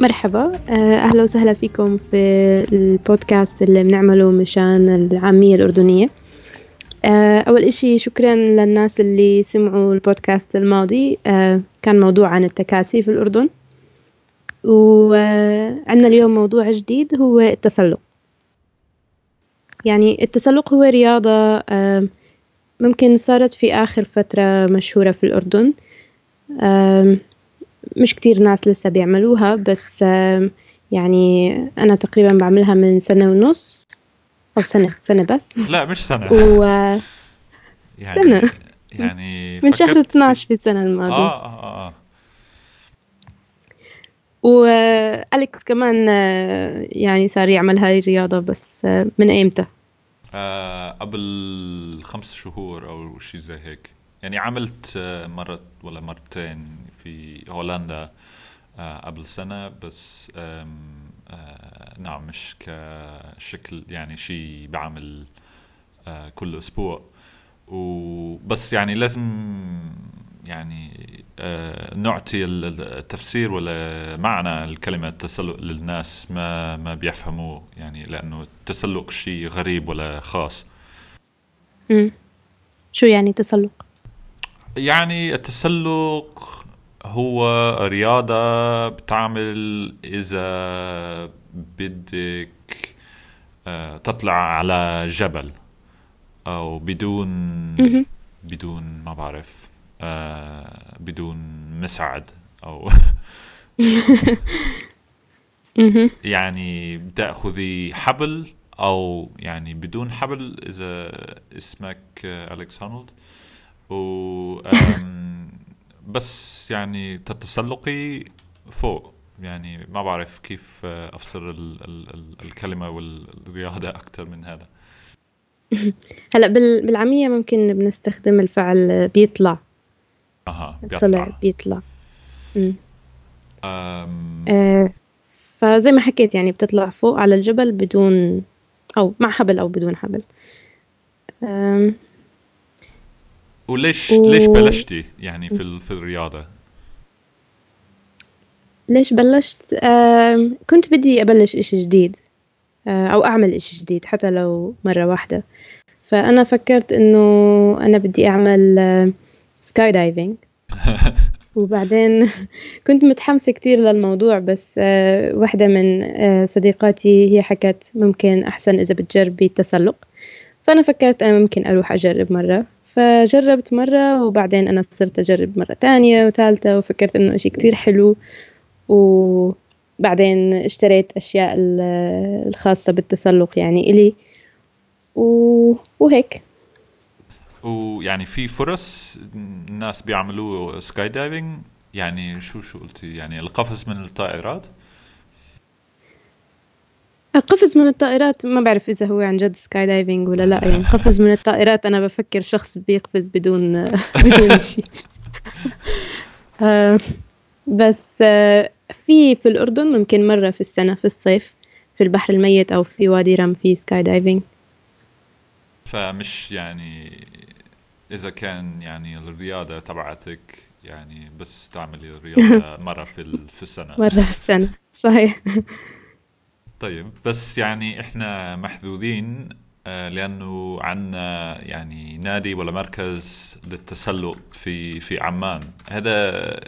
مرحبا. آه، أهلا وسهلا فيكم في البودكاست اللي بنعمله مشان العامية الأردنية. آه، أول إشي شكرا للناس اللي سمعوا البودكاست الماضي. آه، كان موضوع عن التكاسي في الأردن. وعندنا اليوم موضوع جديد هو التسلق. يعني التسلق هو رياضة ممكن صارت في آخر فترة مشهورة في الأردن. مش كتير ناس لسه بيعملوها بس يعني أنا تقريبا بعملها من سنة ونص أو سنة سنة بس. لا مش سنة. و يعني سنة. يعني من شهر فكرت- 12 في السنة الماضية. آه آه آه وأليكس كمان آه، يعني صار يعمل هاي الرياضة بس آه، من أيمتى؟ آه قبل خمس شهور أو شيء زي هيك. يعني عملت آه، مرة ولا مرتين في هولندا آه قبل سنة بس آه نعم مش كشكل يعني شيء بعمل كل أسبوع. وبس يعني لازم يعني نعطي ال- ال- التفسير ولا معنى الكلمة تسلق للناس ما ما بيفهموه يعني لأنه التسلق شيء غريب ولا خاص. مم. شو يعني تسلق؟ يعني التسلق هو رياضة بتعمل إذا بدك آه، تطلع على جبل أو بدون مهم. بدون ما بعرف آه، بدون مساعد أو. يعني بتأخذي حبل أو يعني بدون حبل إذا اسمك آه، أليكس هارنولد و بس يعني تتسلقي فوق. يعني ما بعرف كيف أفسر ال ال ال الكلمة والرياضة أكثر من هذا. هلا بال- بالعامية ممكن بنستخدم الفعل بيطلع. أها طلع بيطلع بيطلع. مم. آم، آه فزي ما حكيت يعني بتطلع فوق على الجبل بدون أو مع حبل أو بدون حبل. آم، وليش و- ليش بلشتي يعني في في الرياضة؟ ليش بلشت؟ آم، كنت بدي أبلش إشي جديد آه، أو أعمل إشي جديد حتى لو مرة واحدة. فأنا فكرت إنه أنا بدي أعمل skydiving وبعدين كنت متحمسة كتير للموضوع بس آه، واحدة من آه، صديقاتي هي حكت ممكن أحسن إذا بتجربي التسلق. فأنا فكرت أنا ممكن أروح أجرب مرة. فجربت مرة وبعدين أنا صرت أجرب مرة تانية وثالثة وفكرت إنه إشي كتير حلو. وبعدين اشتريت أشياء ال- الخاصة بالتسلق يعني إلي. و... وهيك. ويعني في فرص الناس بيعملوا skydiving يعني شو شو قلتي؟ يعني القفز من الطائرات؟ القفز من الطائرات ما بعرف إذا هو عن جد skydiving ولا لا يعني قفز من الطائرات أنا بفكر شخص بيقفز بدون بدون شيء. آه، بس آه، في في الأردن ممكن مرة في السنة في الصيف في البحر الميت أو في وادي رم في skydiving فمش يعني إذا كان يعني الرياضة تبعتك يعني بس تعملي الرياضة مرة في في السنة. مرة في السنة صحيح. طيب بس يعني إحنا محظوظين آه، لأنه عندنا يعني نادي ولا مركز للتسلق في في عمان. هذا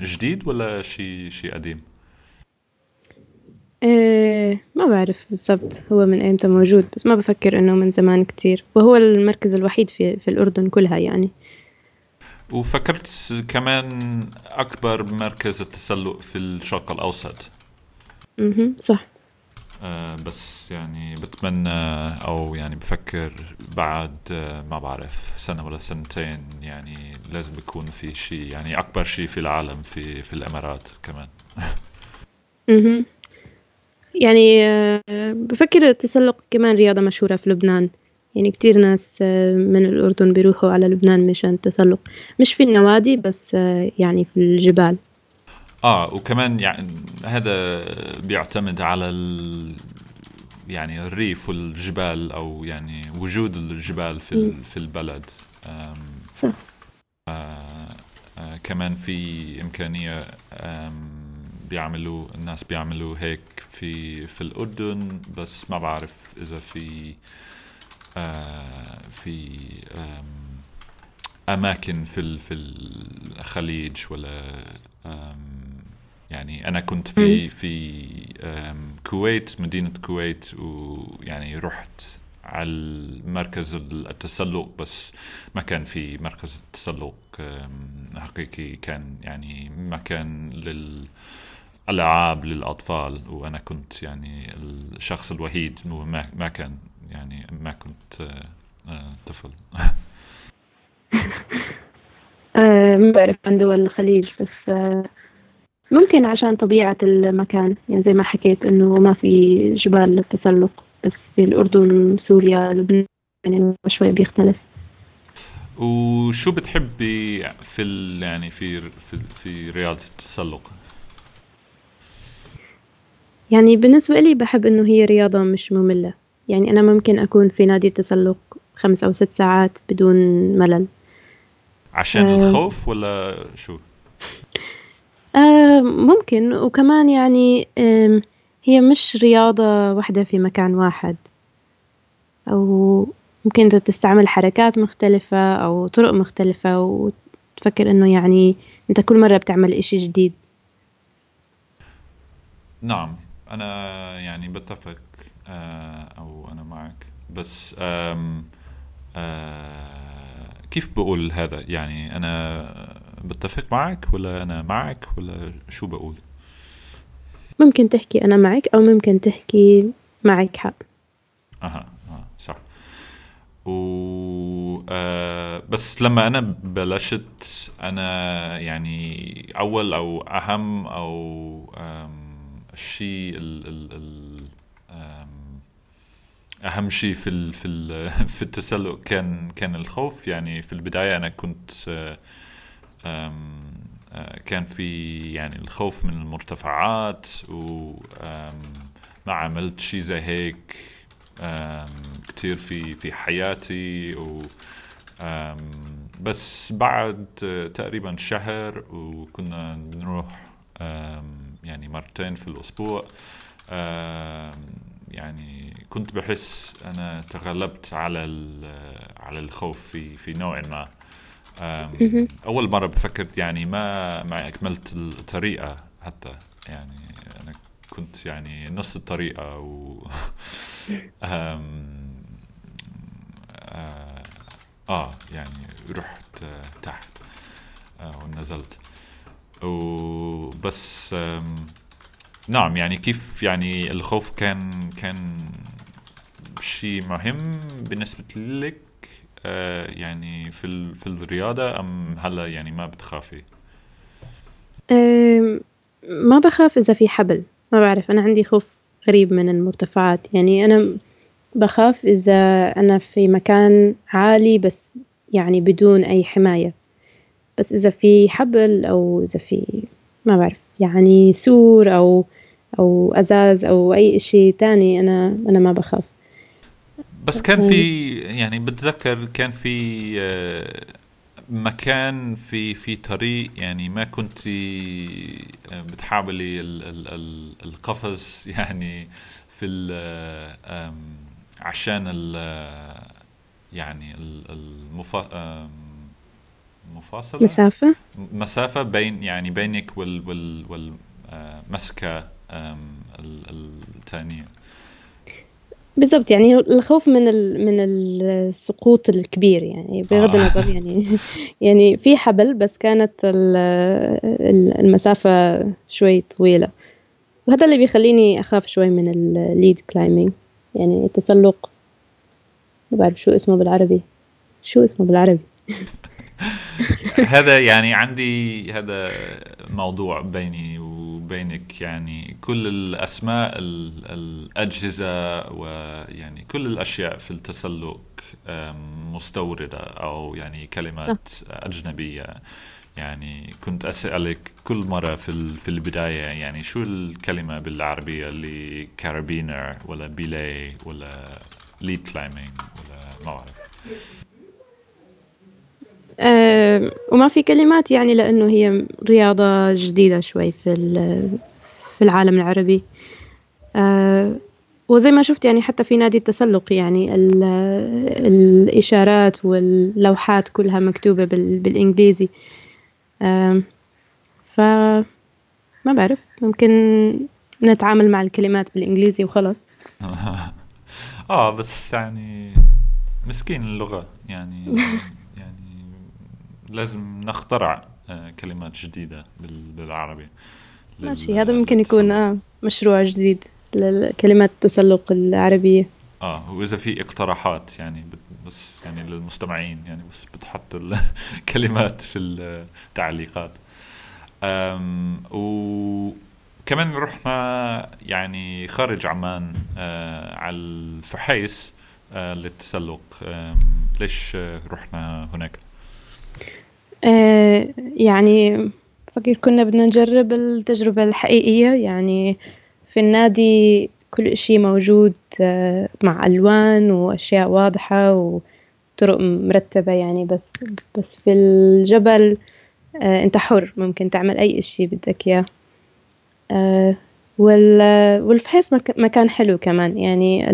جديد ولا شيء شيء قديم؟ إيه ما بعرف بالضبط هو من أيمتى موجود بس ما بفكر إنه من زمان كتير. وهو المركز الوحيد في في الأردن كلها يعني. وفكرت كمان أكبر مركز التسلق في الشرق الأوسط. أها صح. آه بس يعني بتمنى أو يعني بفكر بعد آه ما بعرف سنة ولا سنتين يعني لازم يكون في شيء يعني أكبر شيء في العالم في في الإمارات كمان. أها يعني آه، بفكر التسلق كمان رياضة مشهورة في لبنان. يعني كتير ناس آه، من الأردن بيروحوا على لبنان مشان التسلق مش في النوادي بس آه، يعني في الجبال. آه وكمان يعني هذا بيعتمد على ال يعني الريف والجبال أو يعني وجود الجبال في ال- في البلد. آم، صح. كمان في إمكانية بيعملوا الناس بيعملوا هيك في في الأردن بس ما بعرف إذا في آه، في أماكن في في الخليج ولا يعني أنا كنت في في كويت مدينة كويت ويعني رحت على مركز التسلق بس ما كان في مركز تسلق حقيقي كان يعني مكان للألعاب للأطفال وأنا كنت يعني الشخص الوحيد ما ما كان يعني ما كنت آه، آه، طفل. آه، ما بعرف عن دول الخليج بس ممكن عشان طبيعة المكان. يعني زي ما حكيت إنه ما في جبال للتسلق بس في الأردن سوريا لبنان يعني شوي بيختلف. وشو بتحبي في ال يعني في في في رياضة التسلق؟ يعني بالنسبة لي بحب إنه هي رياضة مش مملة. يعني أنا ممكن أكون في نادي التسلق خمس أو ست ساعات بدون ملل. عشان أه. الخوف ولا شو؟ ممكن وكمان يعني هي مش رياضة واحدة في مكان واحد. أو ممكن أنت تستعمل حركات مختلفة أو طرق مختلفة وتفكر إنه يعني أنت كل مرة بتعمل إشي جديد. نعم أنا يعني بتفق آه، أو أنا معك. بس آه كيف بقول هذا؟ يعني أنا بتفق معك ولا أنا معك ولا شو بقول؟ ممكن تحكي أنا معك أو ممكن تحكي معك حق. أها آه صح. و آه بس لما أنا بلشت أنا يعني أول أو أهم أو الشيء ال ال ال أهم شيء في ال في ال في التسلق كان كان الخوف. يعني في البداية أنا كنت آه، كان في يعني الخوف من المرتفعات وما عملت شيء زي هيك كتير في في حياتي و بس بعد تقريبا شهر وكنا بنروح يعني مرتين في الأسبوع يعني كنت بحس أنا تغلبت على على الخوف في في نوع ما. أول مرة بفكر يعني ما ما أكملت الطريقة حتى. يعني أنا كنت يعني نص الطريقة و آه, آه يعني رحت تحت آه ونزلت. وبس نعم يعني كيف يعني الخوف كان كان شيء مهم بالنسبة لك؟ يعني في في الرياضة أم هلا يعني ما بتخافي؟ ما بخاف إذا في حبل ما بعرف أنا عندي خوف غريب من المرتفعات. يعني أنا بخاف إذا أنا في مكان عالي بس يعني بدون أي حماية. بس إذا في حبل أو إذا في ما بعرف يعني سور أو أو أزاز أو أي إشي تاني أنا أنا ما بخاف. بس كان في يعني بتذكر كان في آه، مكان في في طريق يعني ما كنت آه، بتحاولي القفز يعني في عشان ال يعني المفا مفاصلة؟ مسافة. مسافة بين يعني بينك وال وال والمسكة آه، الثانية بالضبط يعني الخوف من من السقوط الكبير يعني بغض آه. النظر يعني يعني في حبل بس كانت المسافة شوي طويلة. وهذا اللي بيخليني أخاف شوي من ال lead climbing يعني التسلق. ما بعرف شو اسمه بالعربي. شو اسمه بالعربي؟ هذا يعني عندي هذا موضوع بيني وبينك يعني كل الأسماء الأجهزة ويعني كل الأشياء في التسلق مستوردة أو يعني كلمات أجنبية. يعني كنت أسألك كل مرة في في البداية يعني شو الكلمة بالعربية اللي carabiner ولا belay ولا lead climbing ولا ما بعرف؟ آه وما في كلمات يعني لأنه هي رياضة جديدة شوي في في العالم العربي. آه وزي ما شفت يعني حتى في نادي التسلق يعني الإشارات واللوحات كلها مكتوبة بالإنجليزي. آه فما بعرف ممكن نتعامل مع الكلمات بالإنجليزي وخلص آه بس يعني مسكين اللغة يعني. لازم نخترع آه، كلمات جديدة بالعربي. ماشي هذا ممكن يكون آه مشروع جديد لكلمات التسلق العربية. آه وإذا في اقتراحات يعني بس يعني للمستمعين يعني بس بتحط الكلمات في التعليقات. أم وكمان رحنا يعني خارج عمان آه على الفحيس آه للتسلق. ليش رحنا هناك؟ آه يعني فكر كنا بدنا نجرب التجربة الحقيقية. يعني في النادي كل إشي موجود آه، مع ألوان وأشياء واضحة وطرق مرتبة يعني. بس بس في الجبل آه، أنت حر ممكن تعمل أي إشي بدك إياه. آه، والفحيص مكان حلو كمان. يعني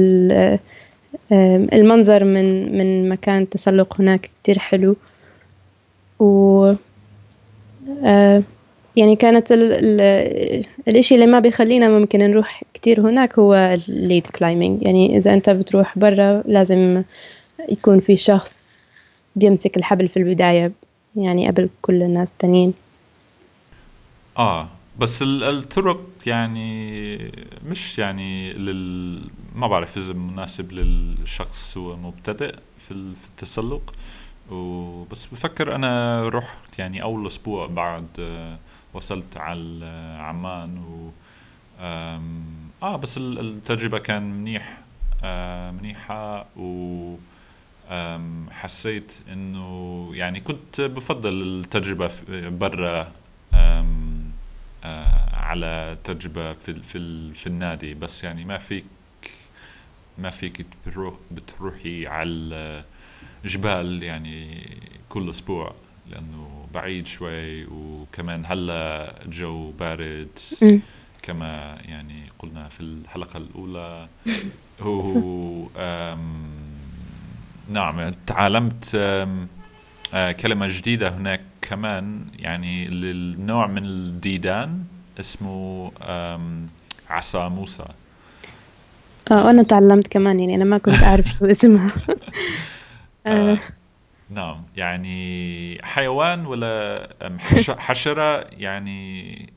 المنظر من من مكان التسلق هناك كتير حلو. و يعني كانت ال ال الإشي اللي ما بيخلينا ممكن نروح كتير هناك هو ال lead climbing يعني إذا أنت بتروح برا لازم يكون في شخص بيمسك الحبل في البداية يعني قبل كل الناس التانيين. آه بس الطرق يعني مش يعني لل ما بعرف إذا مناسب للشخص هو مبتدئ في التسلق. وبس بفكر أنا رحت يعني أول أسبوع بعد وصلت على عمان و آه بس التجربة كان منيح آه منيحة و حسيت إنه يعني كنت بفضل التجربة برا آه على تجربة في في في النادي. بس يعني ما فيك ما فيك بتروح بتروحي على الجبال يعني كل أسبوع لأنه بعيد شوي وكمان هلا الجو بارد. كما يعني قلنا في الحلقة الأولى. هو نعم تعلمت كلمة جديدة هناك كمان يعني للنوع من الديدان اسمه عصا موسى. آه أنا تعلمت كمان يعني أنا ما كنت أعرف شو اسمها. آه. نعم يعني حيوان ولا حشرة يعني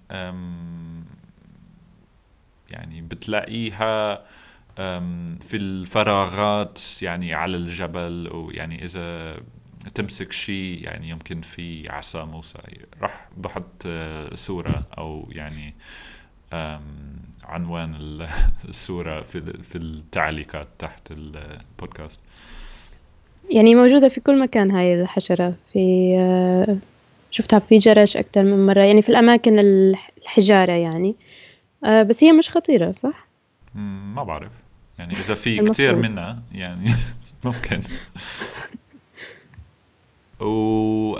يعني بتلاقيها في الفراغات يعني على الجبل أو يعني إذا تمسك شيء يعني يمكن في عصا موسى راح بحط آه، صورة أو يعني عنوان الصورة في في التعليقات تحت البودكاست يعني موجودة في كل مكان هاي الحشرة. في آه، شفتها في جرش أكتر من مرة. يعني في الأماكن الحجارة يعني. آه، بس هي مش خطيرة صح؟ ما بعرف. يعني إذا في كتير منها يعني ممكن. و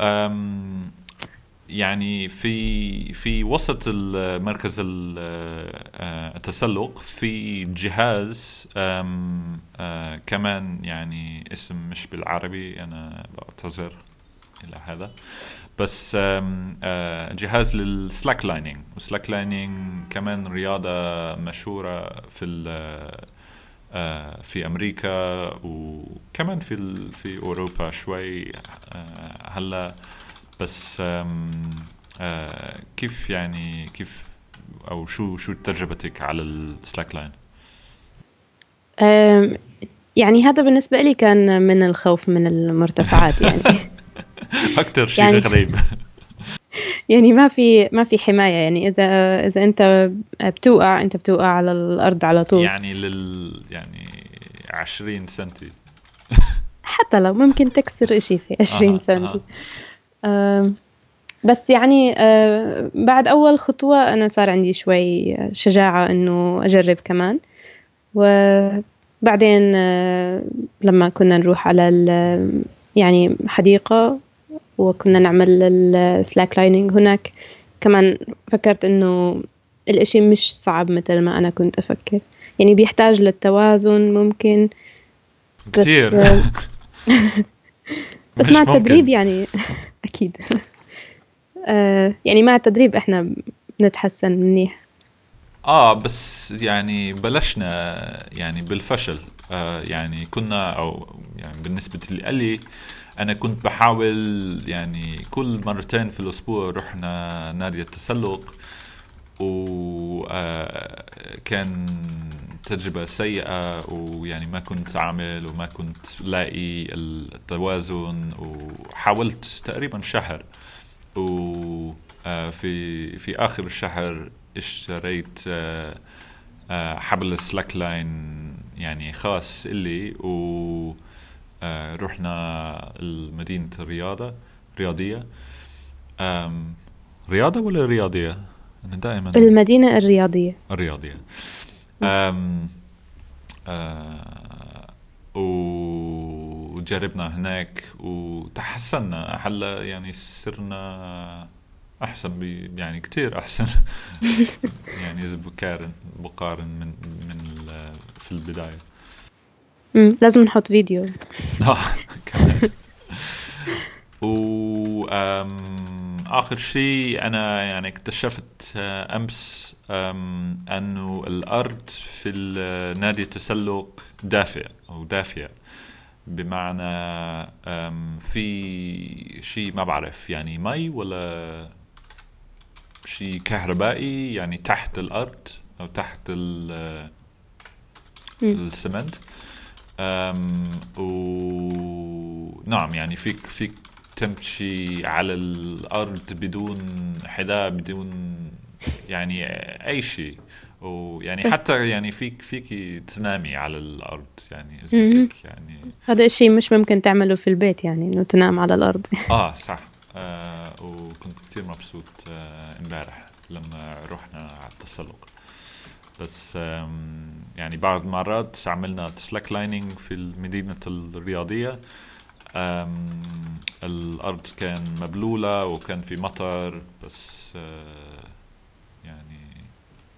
يعني في في وسط مركز آه، التسلق في جهاز آه، كمان يعني اسم مش بالعربي أنا بعتذر إلى هذا. بس آه، جهاز لل slacklining وال slacklining كمان رياضة مشهورة في في أمريكا وكمان في في أوروبا شوي هلا بس آه كيف يعني كيف أو شو شو تجربتك على ال slackline؟ يعني هذا بالنسبة لي كان من الخوف من المرتفعات يعني. أكثر شيء يعني غريب. يعني ما في ما في حماية يعني. إذا إذا أنت بتوقع أنت بتوقع على الأرض على طول. يعني لل يعني 20 سنتي. حتى لو ممكن تكسر إشي في 20 آه سنتي. آه. بس يعني بعد أول خطوة أنا صار عندي شوي شجاعة إنه أجرب كمان. وبعدين لما كنا نروح على يعني حديقة وكنا نعمل السلاك لايننج هناك كمان فكرت إنه الإشي مش صعب مثل ما أنا كنت أفكر. يعني بيحتاج للتوازن ممكن كثير بس مع التدريب يعني. أكيد. آه، يعني مع التدريب إحنا بنتحسن منيح. آه بس يعني بلشنا يعني بالفشل. آه يعني كنا أو يعني بالنسبة لي أنا كنت بحاول يعني كل مرتين في الأسبوع رحنا نادي التسلق. وكان آه، تجربة سيئة ويعني ما كنت عامل وما كنت لاقي التوازن وحاولت تقريبا شهر. وفي آه، في آخر الشهر اشتريت آه، حبل سلاك لاين يعني خاص إلي و رحنا المدينة الرياضة رياضية. رياضة ولا رياضية؟ أنا دائما المدينة الرياضية. الرياضية. وجربنا هناك وتحسنا هلا يعني صرنا أحسن بي يعني كتير أحسن. يعني إذا بقارن بقارن من من في البداية. امم لازم نحط فيديو. آه كمان. و آخر شيء أنا يعني اكتشفت آه، أمس أنه الأرض في نادي التسلق دافئ أو دافئه بمعنى في شيء ما بعرف يعني مي ولا شيء كهربائي يعني تحت الأرض أو تحت السمنت و نعم يعني فيك فيك تمشي على الأرض بدون حذاء بدون يعني أي شيء. ويعني حتى يعني فيك فيك تنامي على الأرض يعني اذا يعني. هذا الشيء مش ممكن تعمله في البيت يعني إنه تنام على الأرض. آه صح. آه وكنت كثير مبسوط آه، إمبارح آه لما رحنا على التسلق. بس يعني بعض مرات عملنا سلاك لايننج في المدينة الرياضية. الأرض كان مبلولة وكان في مطر بس آه، يعني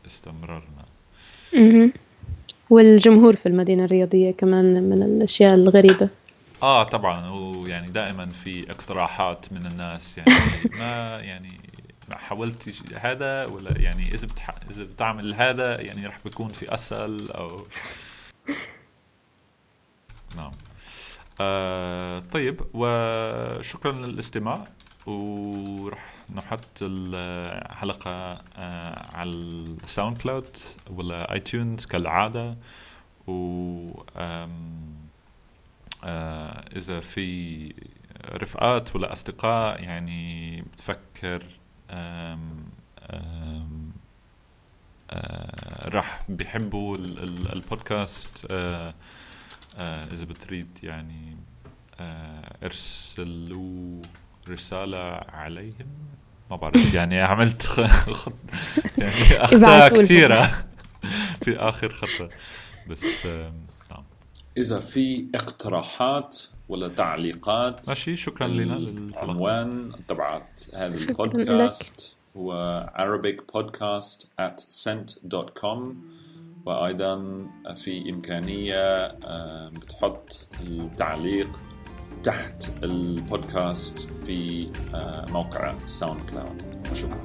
استمررنا. والجمهور في المدينة الرياضية كمان من الأشياء الغريبة. آه طبعا. ويعني دائما في اقتراحات من الناس. يعني ما يعني ما حاولت هذا ولا يعني إذا بتح... إذا بتعمل هذا يعني راح بيكون في اسهل أو نعم. آه طيب وشكرا للاستماع ورح نحط الحلقة آه على ال SoundCloud ولا iTunes كالعادة و آه إذا في رفقاء ولا أصدقاء يعني بتفكر آم آم آه راح بيحبوا البودكاست آه إذا بتريد يعني آه ارسلوا رسالة عليهم. ما بعرف يعني عملت خط يعني أخطاء كثيرة. في آخر خطوة بس نعم. إذا في اقتراحات ولا تعليقات ماشي شكرا لنا العنوان تبعت هذا البودكاست هو Arabic podcast at sent.com وأيضا في إمكانية بتحط التعليق تحت البودكاست في موقع SoundCloud وشكرا